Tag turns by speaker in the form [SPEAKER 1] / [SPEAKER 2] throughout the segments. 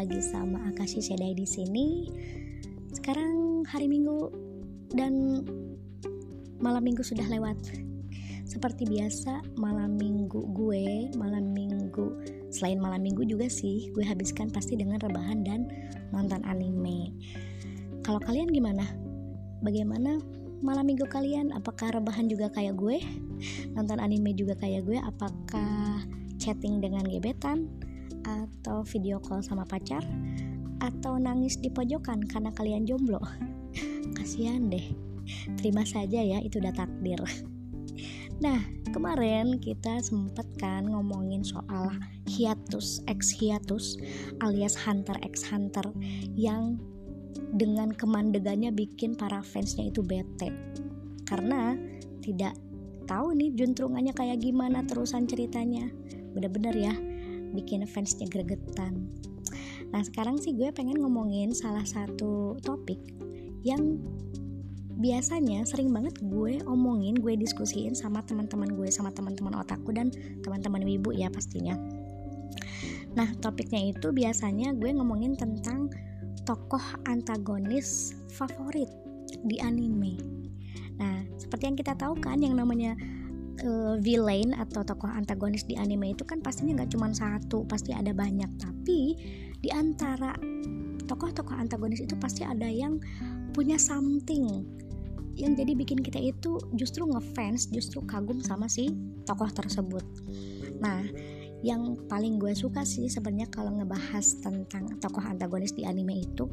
[SPEAKER 1] lagi sama Akashi Sedai di sini. Sekarang hari Minggu dan malam Minggu sudah lewat. Seperti biasa, malam Minggu gue, malam Minggu selain malam Minggu juga sih, gue habiskan pasti dengan rebahan dan nonton anime. Kalau kalian gimana? Bagaimana malam Minggu kalian? Apakah rebahan juga kayak gue? Nonton anime juga kayak gue? Apakah chatting dengan gebetan? Atau video call sama pacar atau nangis di pojokan karena kalian jomblo. Kasihan deh. Terima saja ya itu udah takdir. Nah kemarin kita sempet kan ngomongin soal hiatus ex hiatus alias hunter ex hunter yang dengan kemandegannya bikin para fansnya itu bete. Karena tidak tahu nih juntrungannya kayak gimana terusan ceritanya. Bener-bener ya bikin fansnya gregetan. Nah sekarang sih gue pengen ngomongin salah satu topik yang biasanya sering banget gue omongin gue diskusiin sama teman-teman gue sama teman-teman otakku dan teman-teman wibu ya pastinya. Nah topiknya itu biasanya gue ngomongin tentang tokoh antagonis favorit di anime. Nah seperti yang kita tahu kan yang namanya uh, villain atau tokoh antagonis di anime itu kan pastinya nggak cuma satu pasti ada banyak. Tapi di antara tokoh-tokoh antagonis itu pasti ada yang punya something yang jadi bikin kita itu justru ngefans justru kagum sama si tokoh tersebut. Nah yang paling gue suka sih sebenarnya kalau ngebahas tentang tokoh antagonis di anime itu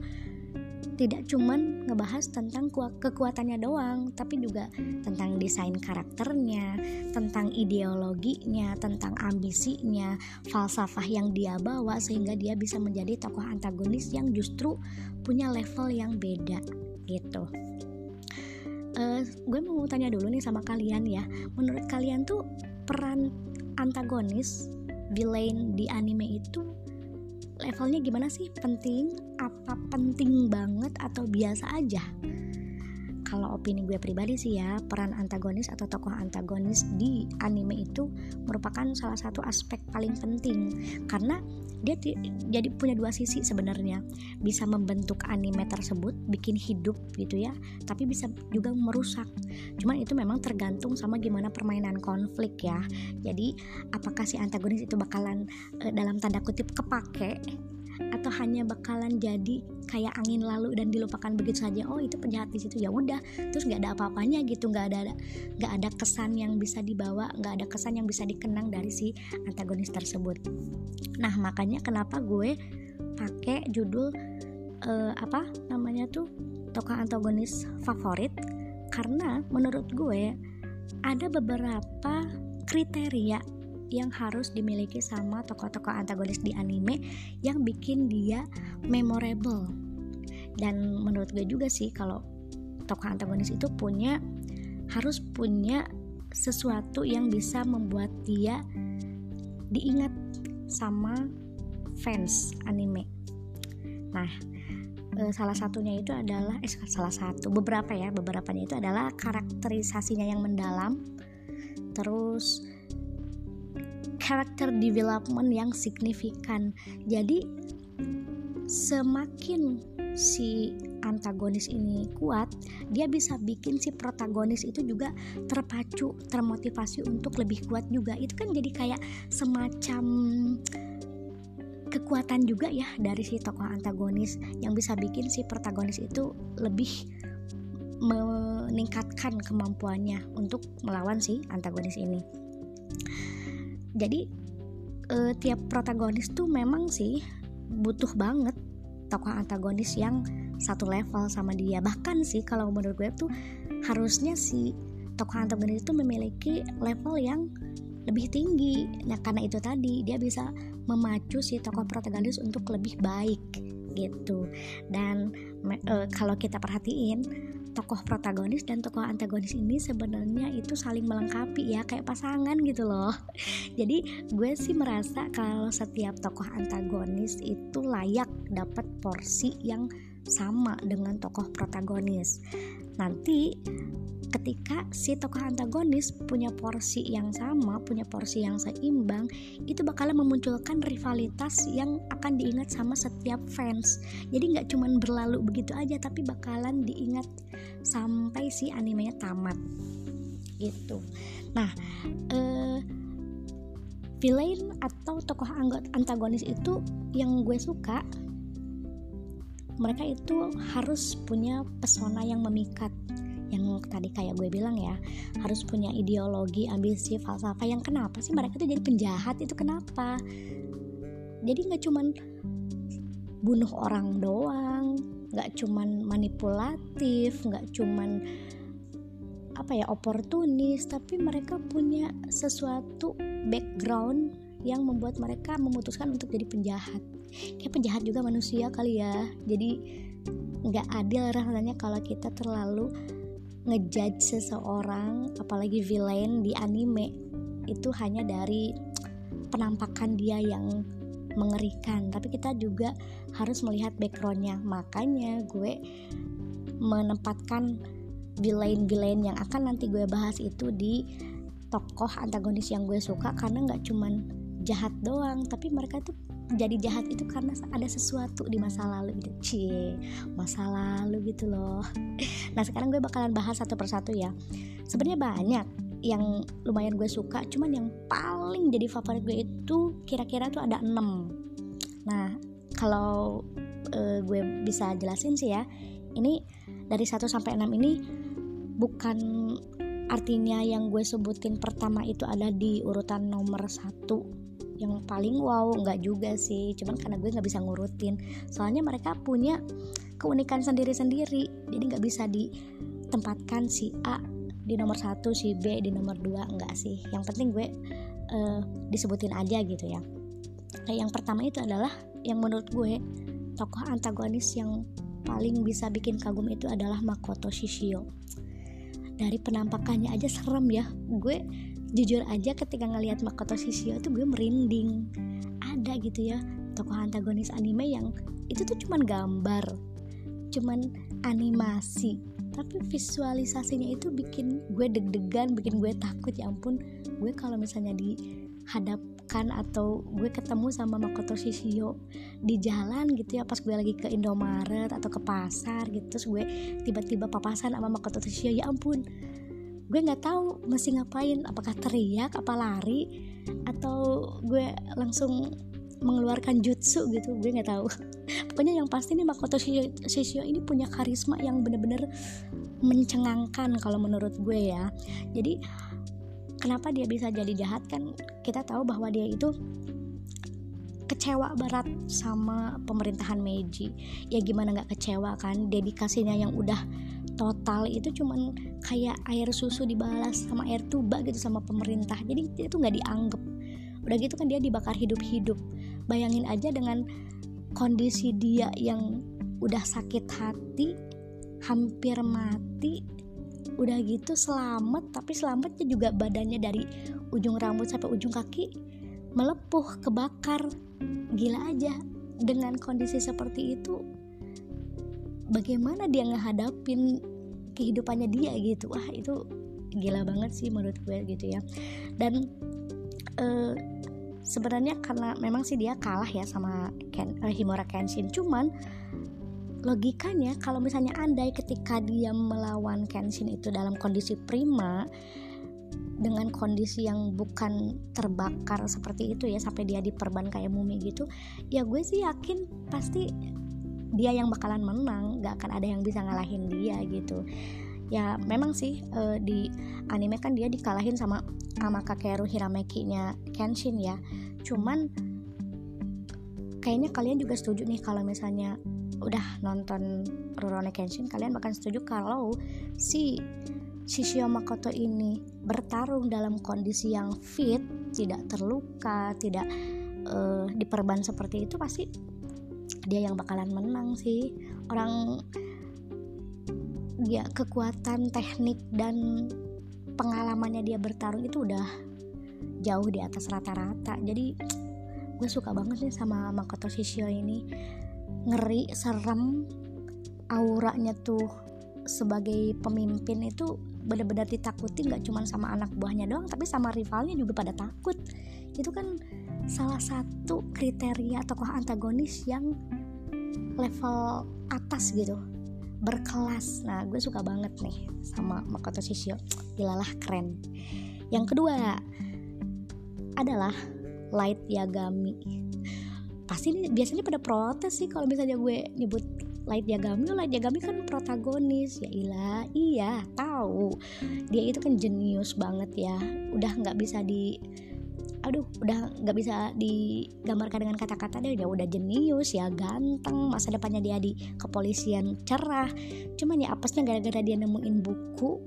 [SPEAKER 1] tidak cuman ngebahas tentang kekuatannya doang, tapi juga tentang desain karakternya, tentang ideologinya, tentang ambisinya, falsafah yang dia bawa sehingga dia bisa menjadi tokoh antagonis yang justru punya level yang beda gitu. Uh, gue mau tanya dulu nih sama kalian ya, menurut kalian tuh peran antagonis villain di anime itu levelnya gimana sih? Penting apa penting banget atau biasa aja kalau opini gue pribadi sih ya peran antagonis atau tokoh antagonis di anime itu merupakan salah satu aspek paling penting. Karena dia jadi punya dua sisi sebenarnya. Bisa membentuk anime tersebut bikin hidup gitu ya tapi bisa juga merusak. Cuman itu memang tergantung sama gimana permainan konflik ya. Jadi apakah si antagonis itu bakalan e, dalam tanda kutip kepake atau hanya bakalan jadi kayak angin lalu dan dilupakan begitu saja oh itu penjahat di situ ya udah terus nggak ada apa-apanya gitu nggak ada nggak ada kesan yang bisa dibawa nggak ada kesan yang bisa dikenang dari si antagonis tersebut. Nah makanya kenapa gue pakai judul uh, apa namanya tuh tokoh antagonis favorit? Karena menurut gue ada beberapa kriteria yang harus dimiliki sama tokoh-tokoh antagonis di anime yang bikin dia memorable. Dan menurut gue juga sih kalau tokoh antagonis itu punya harus punya sesuatu yang bisa membuat dia diingat sama fans anime. Nah e, salah satunya itu adalah eh salah satu beberapa ya beberapa itu adalah karakterisasinya yang mendalam. Terus character development yang signifikan. Jadi semakin si antagonis ini kuat dia bisa bikin si protagonis itu juga terpacu termotivasi untuk lebih kuat juga. Itu kan jadi kayak semacam kekuatan juga ya dari si tokoh antagonis yang bisa bikin si protagonis itu lebih meningkatkan kemampuannya untuk melawan si antagonis ini jadi uh, tiap protagonis tuh memang sih butuh banget tokoh antagonis yang satu level sama dia. Bahkan sih kalau menurut gue tuh harusnya si tokoh antagonis itu memiliki level yang lebih tinggi. Nah karena itu tadi dia bisa memacu si tokoh protagonis untuk lebih baik gitu. Dan e, kalau kita perhatiin tokoh protagonis dan tokoh antagonis ini sebenarnya itu saling melengkapi ya kayak pasangan gitu loh. Jadi gue sih merasa kalau setiap tokoh antagonis itu layak dapat porsi yang sama dengan tokoh protagonis nanti ketika si tokoh antagonis punya porsi yang sama, punya porsi yang seimbang, itu bakalan memunculkan rivalitas yang akan diingat sama setiap fans. Jadi nggak cuman berlalu begitu aja, tapi bakalan diingat sampai si animenya tamat. Gitu. Nah, eh, villain atau tokoh antagonis itu yang gue suka mereka itu harus punya pesona yang memikat. Yang tadi kayak gue bilang ya harus punya ideologi ambisi falsafah yang kenapa sih mereka tuh jadi penjahat itu kenapa? Jadi nggak cuman bunuh orang doang nggak cuman manipulatif nggak cuman apa ya oportunis tapi mereka punya sesuatu background yang membuat mereka memutuskan untuk jadi penjahat kayak penjahat juga manusia kali ya. Jadi nggak adil rasanya kalau kita terlalu ngejudge seseorang apalagi villain di anime. Itu hanya dari penampakan dia yang mengerikan. Tapi kita juga harus melihat backgroundnya. Makanya gue menempatkan villain-villain yang akan nanti gue bahas itu di tokoh antagonis yang gue suka. Karena nggak cuman jahat doang tapi mereka tuh jadi jahat itu karena ada sesuatu di masa lalu gitu. Cie masa lalu gitu loh. Nah sekarang gue bakalan bahas satu persatu ya. Sebenarnya banyak yang lumayan gue suka cuman yang paling jadi favorit gue itu kira-kira tuh ada 6 nah kalau uh, gue bisa jelasin sih ya ini dari 1 sampai 6 ini bukan artinya yang gue sebutin pertama itu ada di urutan nomor satu yang paling wow nggak juga sih. Cuman karena gue nggak bisa ngurutin. Soalnya mereka punya keunikan sendiri-sendiri. Jadi nggak bisa ditempatkan si A di nomor satu si B di nomor dua. Enggak sih. Yang penting gue uh, disebutin aja gitu ya. Nah, yang pertama itu adalah yang menurut gue tokoh antagonis yang paling bisa bikin kagum itu adalah Makoto Shishio. Dari penampakannya aja serem ya. Gue jujur aja ketika ngelihat Makoto Shishio itu gue merinding. Ada gitu ya tokoh antagonis anime yang itu tuh cuman gambar cuman animasi. Tapi visualisasinya itu bikin gue deg-degan bikin gue takut ya ampun. Gue kalau misalnya dihadapkan atau gue ketemu sama Makoto Shishio di jalan gitu ya pas gue lagi ke Indomaret atau ke pasar gitu terus gue tiba-tiba papasan sama Makoto Shishio ya ampun gue nggak tahu mesti ngapain apakah teriak apa lari atau gue langsung mengeluarkan jutsu gitu gue nggak tahu. Pokoknya yang pasti nih Makoto Shishio ini punya karisma yang bener-bener mencengangkan kalau menurut gue ya. Jadi kenapa dia bisa jadi jahat kan? Kita tahu bahwa dia itu kecewa berat sama pemerintahan Meiji. Ya gimana nggak kecewa kan? Dedikasinya yang udah total itu cuman kayak air susu dibalas sama air tuba gitu sama pemerintah. Jadi itu nggak dianggap. Udah gitu kan dia dibakar hidup-hidup. Bayangin aja dengan kondisi dia yang udah sakit hati hampir mati udah gitu selamat tapi selamatnya juga badannya dari ujung rambut sampai ujung kaki melepuh kebakar. Gila aja. Dengan kondisi seperti itu bagaimana dia ngehadapin kehidupannya dia gitu. Wah itu gila banget sih menurut gue gitu ya. Dan uh, sebenarnya karena memang sih dia kalah ya sama Ken, uh, Himura Kenshin. Cuman logikanya kalau misalnya andai ketika dia melawan Kenshin itu dalam kondisi prima dengan kondisi yang bukan terbakar seperti itu ya sampai dia diperban kayak mumi gitu ya gue sih yakin pasti dia yang bakalan menang gak akan ada yang bisa ngalahin dia gitu. Ya memang sih uh, di anime kan dia dikalahin sama sama Kakeru Hirameki-nya Kenshin ya. Cuman kayaknya kalian juga setuju nih kalau misalnya udah nonton Rurouni Kenshin kalian bakal setuju kalau si Shishio Makoto ini bertarung dalam kondisi yang fit tidak terluka tidak uh, diperban seperti itu pasti dia yang bakalan menang sih. Orang ya kekuatan teknik dan pengalamannya dia bertarung itu udah jauh di atas rata-rata. Jadi gue suka banget sih sama Makoto Shishio ini. Ngeri serem auranya tuh sebagai pemimpin itu benar-benar ditakuti nggak cuma sama anak buahnya doang tapi sama rivalnya juga pada takut. Itu kan salah satu kriteria tokoh antagonis yang level atas gitu. Berkelas. Nah gue suka banget nih sama Makoto Shishio. Gilalah keren. Yang kedua adalah Light Yagami. Pasti ini biasanya pada protes sih kalau misalnya gue nyebut Light Yagami. Light Yagami kan protagonis. Ya ilah iya tahu. Dia itu kan jenius banget ya. Udah nggak bisa di aduh udah nggak bisa digambarkan dengan kata-kata deh. Dia udah jenius ya ganteng masa depannya dia di kepolisian cerah. Cuman ya apesnya gara-gara dia nemuin buku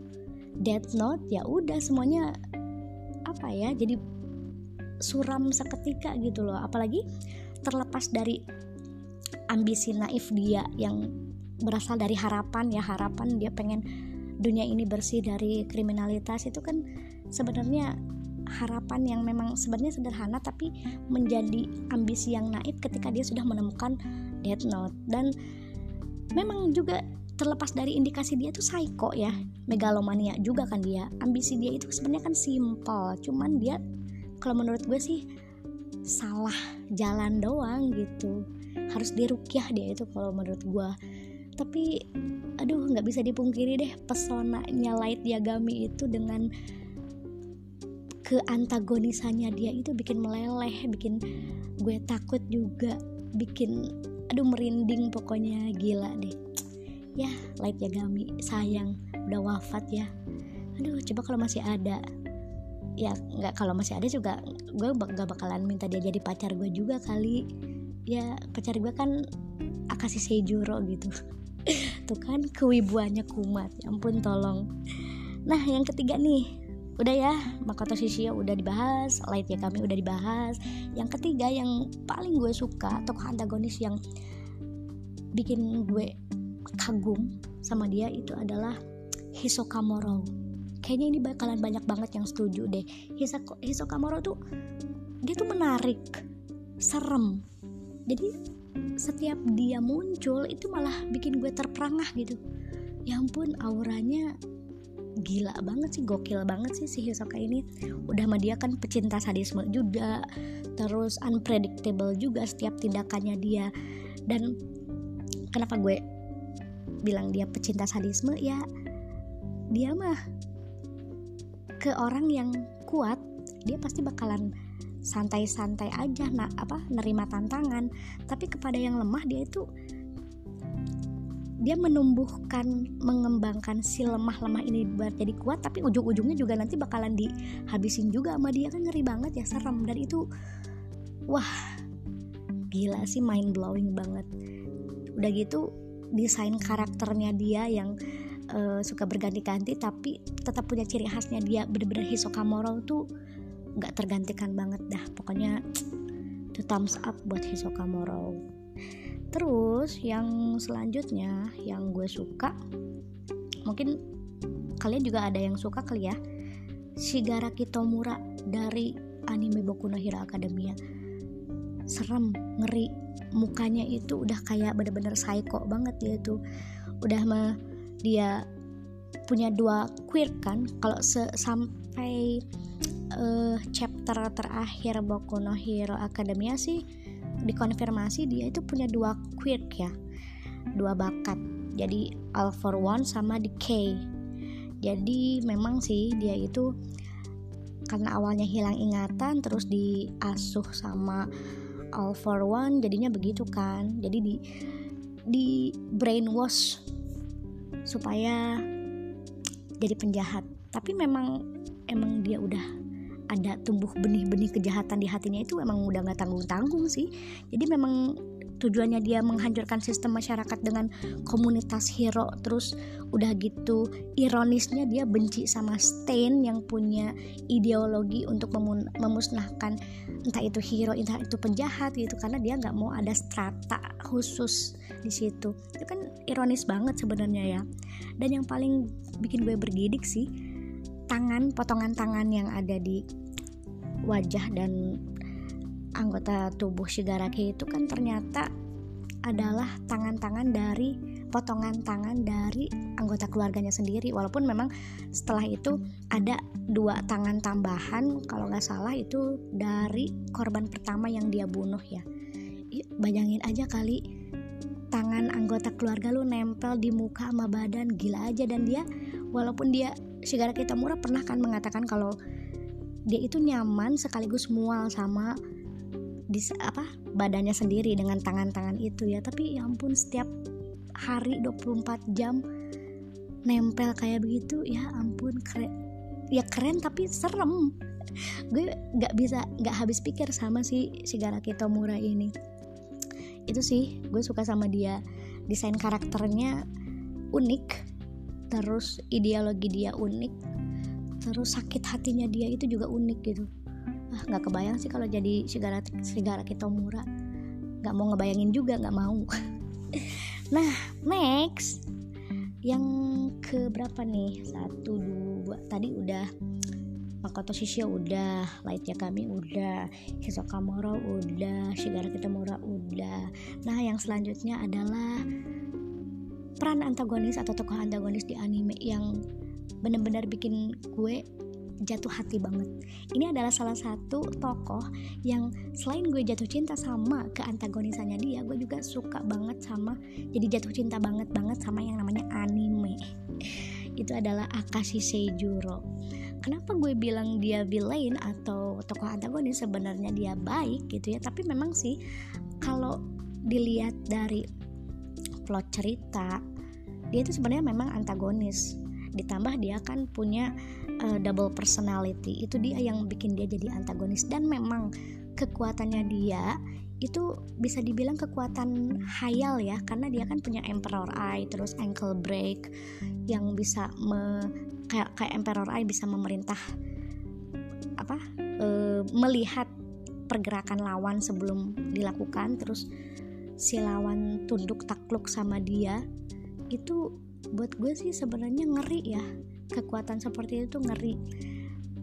[SPEAKER 1] Death Note ya udah semuanya apa ya jadi suram seketika gitu loh. Apalagi terlepas dari ambisi naif dia yang berasal dari harapan ya harapan dia pengen dunia ini bersih dari kriminalitas itu kan sebenarnya harapan yang memang sebenarnya sederhana tapi menjadi ambisi yang naif ketika dia sudah menemukan Death Note. Dan memang juga terlepas dari indikasi dia tuh psycho ya megalomania juga kan dia. Ambisi dia itu sebenarnya kan simple cuman dia kalau menurut gue sih salah jalan doang gitu. Harus dirukyah dia itu kalau menurut gue. Tapi aduh nggak bisa dipungkiri deh pesonanya Light Yagami itu dengan keantagonisannya dia itu bikin meleleh bikin gue takut juga bikin aduh merinding pokoknya. Gila deh. Ya Light Yagami sayang udah wafat ya. Aduh coba kalau masih ada. Ya nggak kalau masih ada juga gue gak bakalan minta dia jadi pacar gue juga kali. Ya pacar gue kan Akashi Seijuro gitu. Tuh kan kewibuannya kumat. Ya ampun tolong. Nah yang ketiga nih udah ya Makoto Shishio udah dibahas Light ya kami udah dibahas. Yang ketiga yang paling gue suka tokoh antagonis yang bikin gue kagum sama dia itu adalah Hisoka Moro. Kayaknya ini bakalan banyak banget yang setuju deh. Hisoka, Hisoka Moro tuh dia tuh menarik serem. Jadi setiap dia muncul itu malah bikin gue terperangah gitu. Ya ampun auranya gila banget sih gokil banget sih si Hisoka ini. Udah sama dia kan pecinta sadisme juga terus unpredictable juga setiap tindakannya dia. Dan kenapa gue bilang dia pecinta sadisme? Ya dia mah ke orang yang kuat dia pasti bakalan santai-santai aja nak apa nerima tantangan. Tapi kepada yang lemah dia itu dia menumbuhkan mengembangkan si lemah-lemah ini buat jadi kuat tapi ujung-ujungnya juga nanti bakalan dihabisin juga sama dia. Kan ngeri banget ya serem. Dan itu wah gila sih mind blowing banget. Udah gitu desain karakternya dia yang uh, suka berganti-ganti tapi tetap punya ciri khasnya dia bener-bener Hisoka Moro tuh nggak tergantikan banget dah. Pokoknya itu thumbs up buat Hisoka Moro terus yang selanjutnya yang gue suka mungkin kalian juga ada yang suka kali ya Shigaraki Tomura dari anime Boku no Hero Academia. Serem ngeri mukanya itu udah kayak bener-bener psycho banget dia tuh. Udah mah dia punya dua queer kan kalau sampai uh, chapter terakhir Boku no Hero Academia sih dikonfirmasi dia itu punya dua quirk ya. Dua bakat. Jadi all for one sama decay jadi memang sih dia itu karena awalnya hilang ingatan terus diasuh sama all for one jadinya begitu kan. Jadi di di brainwash supaya jadi penjahat. Tapi memang emang dia udah ada tumbuh benih-benih kejahatan di hatinya itu emang udah nggak tanggung-tanggung sih. Jadi memang tujuannya dia menghancurkan sistem masyarakat dengan komunitas hero terus udah gitu ironisnya dia benci sama Stain yang punya ideologi untuk memusnahkan entah itu hero entah itu penjahat gitu karena dia nggak mau ada strata khusus di situ. Itu kan ironis banget sebenarnya ya. Dan yang paling bikin gue bergidik sih tangan potongan tangan yang ada di wajah dan anggota tubuh Shigaraki itu kan ternyata adalah tangan-tangan dari potongan tangan dari anggota keluarganya sendiri. Walaupun memang setelah itu ada dua tangan tambahan kalau nggak salah itu dari korban pertama yang dia bunuh ya. Bayangin aja kali tangan anggota keluarga lu nempel di muka sama badan gila aja. Dan dia walaupun dia Shigara Kitamura pernah kan mengatakan kalau dia itu nyaman sekaligus mual sama di apa badannya sendiri dengan tangan-tangan itu ya. Tapi ya ampun setiap hari 24 jam nempel kayak begitu ya ampun keren. Ya keren tapi serem. Gue nggak bisa nggak habis pikir sama si Shigara Kitamura ini. Itu sih gue suka sama dia. Desain karakternya unik terus ideologi dia unik terus sakit hatinya dia itu juga unik gitu ah nggak kebayang sih kalau jadi Shigara Shigara Kitamura nggak mau ngebayangin juga nggak mau Nah, next yang ke berapa nih? Satu, dua. Tadi udah Makoto Shishio udah, Light kami udah, Hisoka Moro udah, Shigara Kitamura udah. Nah, yang selanjutnya adalah peran antagonis atau tokoh antagonis di anime yang benar-benar bikin gue jatuh hati banget. Ini adalah salah satu tokoh yang selain gue jatuh cinta sama ke antagonisannya dia, gue juga suka banget sama jadi jatuh cinta banget banget sama yang namanya anime. Itu adalah Akashi Seijuro. Kenapa gue bilang dia villain atau tokoh antagonis sebenarnya dia baik gitu ya, tapi memang sih kalau dilihat dari plot cerita dia itu sebenarnya memang antagonis ditambah dia kan punya uh, double personality. Itu dia yang bikin dia jadi antagonis. Dan memang kekuatannya dia itu bisa dibilang kekuatan hayal ya karena dia kan punya emperor eye terus ankle break yang bisa me, kayak kayak emperor eye bisa memerintah apa e, melihat pergerakan lawan sebelum dilakukan. Terus si lawan tunduk takluk sama dia. Itu buat gue sih sebenarnya ngeri ya. Kekuatan seperti itu ngeri.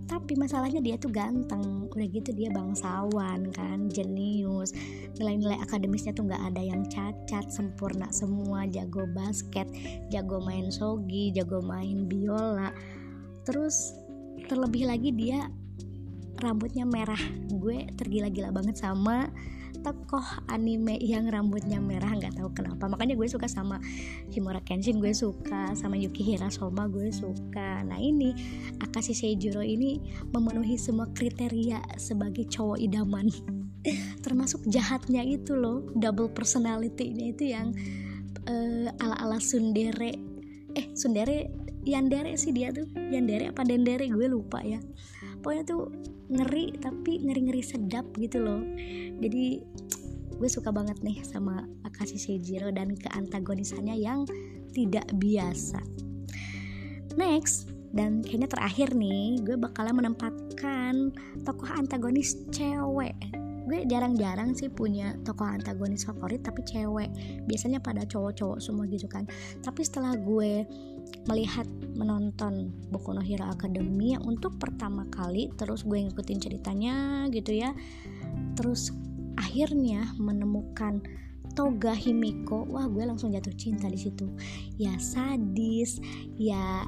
[SPEAKER 1] Tapi masalahnya dia tuh ganteng. Udah gitu dia bangsawan kan jenius. Nilai-nilai akademisnya tuh nggak ada yang cacat sempurna semua jago basket jago main sogi jago main biola. Terus terlebih lagi dia rambutnya merah. Gue tergila-gila banget sama tokoh anime yang rambutnya merah nggak tahu kenapa. Makanya gue suka sama Himura Kenshin gue suka. Sama Yuki Hirasoma gue suka. Nah ini Akashi Seijuro ini memenuhi semua kriteria sebagai cowok idaman. Termasuk jahatnya itu loh double personality-nya itu yang uh, ala-ala sundere. Eh sundere? Yandere sih dia tuh. Yandere apa dendere? Gue lupa ya. Pokoknya tuh ngeri tapi ngeri-ngeri sedap gitu loh. Jadi gue suka banget nih sama Akashi Seijiro dan keantagonisannya yang tidak biasa. Next dan kayaknya terakhir nih gue bakalan menempatkan tokoh antagonis cewek gue jarang-jarang sih punya tokoh antagonis favorit tapi cewek. Biasanya pada cowok-cowok semua gitu kan. Tapi setelah gue melihat menonton Boku no Hero Academy yang untuk pertama kali terus gue ngikutin ceritanya gitu ya terus akhirnya menemukan Toga Himiko wah gue langsung jatuh cinta di situ. Ya sadis ya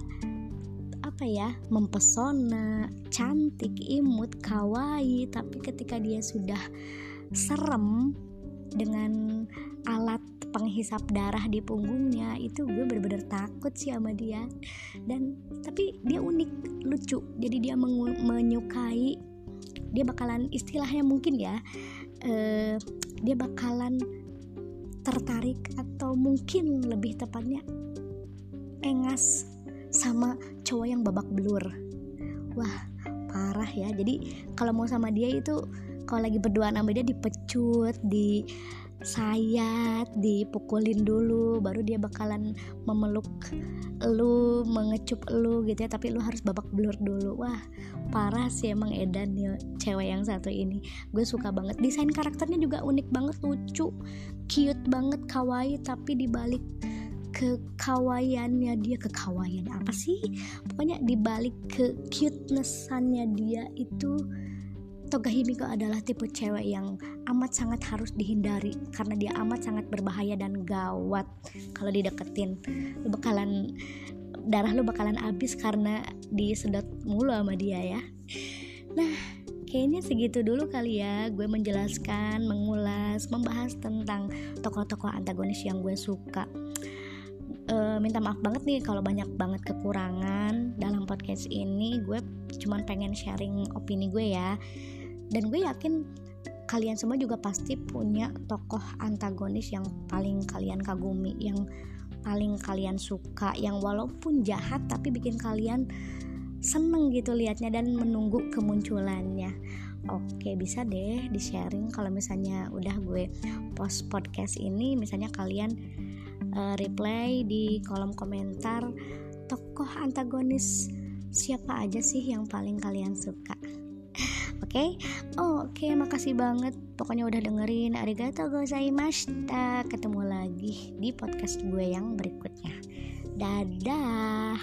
[SPEAKER 1] apa ya mempesona cantik imut kawaii. Tapi ketika dia sudah serem dengan alat penghisap darah di punggungnya itu gue bener-bener takut sih sama dia. Dan tapi dia unik lucu. Jadi dia menyukai dia bakalan istilahnya mungkin ya uh, dia bakalan tertarik atau mungkin lebih tepatnya engas sama cowok yang babak belur. Wah parah ya. Jadi kalau mau sama dia itu kalau lagi berdua sama dia dipecut di sayat dipukulin dulu baru dia bakalan memeluk lu mengecup lu gitu ya. Tapi lu harus babak belur dulu. Wah parah sih emang Edan nih cewek yang satu ini. Gue suka banget. Desain karakternya juga unik banget lucu cute banget kawaii tapi dibalik kekawaiannya dia. Kekawaian apa sih? Pokoknya dibalik ke cutenessannya dia itu Toga Himiko adalah tipe cewek yang amat sangat harus dihindari karena dia amat sangat berbahaya dan gawat kalau dideketin. Lu bakalan darah lu bakalan habis karena disedot mulu sama dia ya. Nah kayaknya segitu dulu kali ya. Gue menjelaskan mengulas membahas tentang tokoh-tokoh antagonis yang gue suka uh, minta maaf banget nih kalau banyak banget kekurangan dalam podcast ini. Gue cuman pengen sharing opini gue ya. Dan gue yakin kalian semua juga pasti punya tokoh antagonis yang paling kalian kagumi yang paling kalian suka yang walaupun jahat tapi bikin kalian seneng gitu liatnya dan menunggu kemunculannya. Oke bisa deh di sharing kalau misalnya udah gue post podcast ini misalnya kalian uh, reply di kolom komentar tokoh antagonis siapa aja sih yang paling kalian suka? Oke? Okay? oh, oke okay, makasih banget. Pokoknya udah dengerin. Arigato gozaimashita ketemu lagi di podcast gue yang berikutnya. Dadah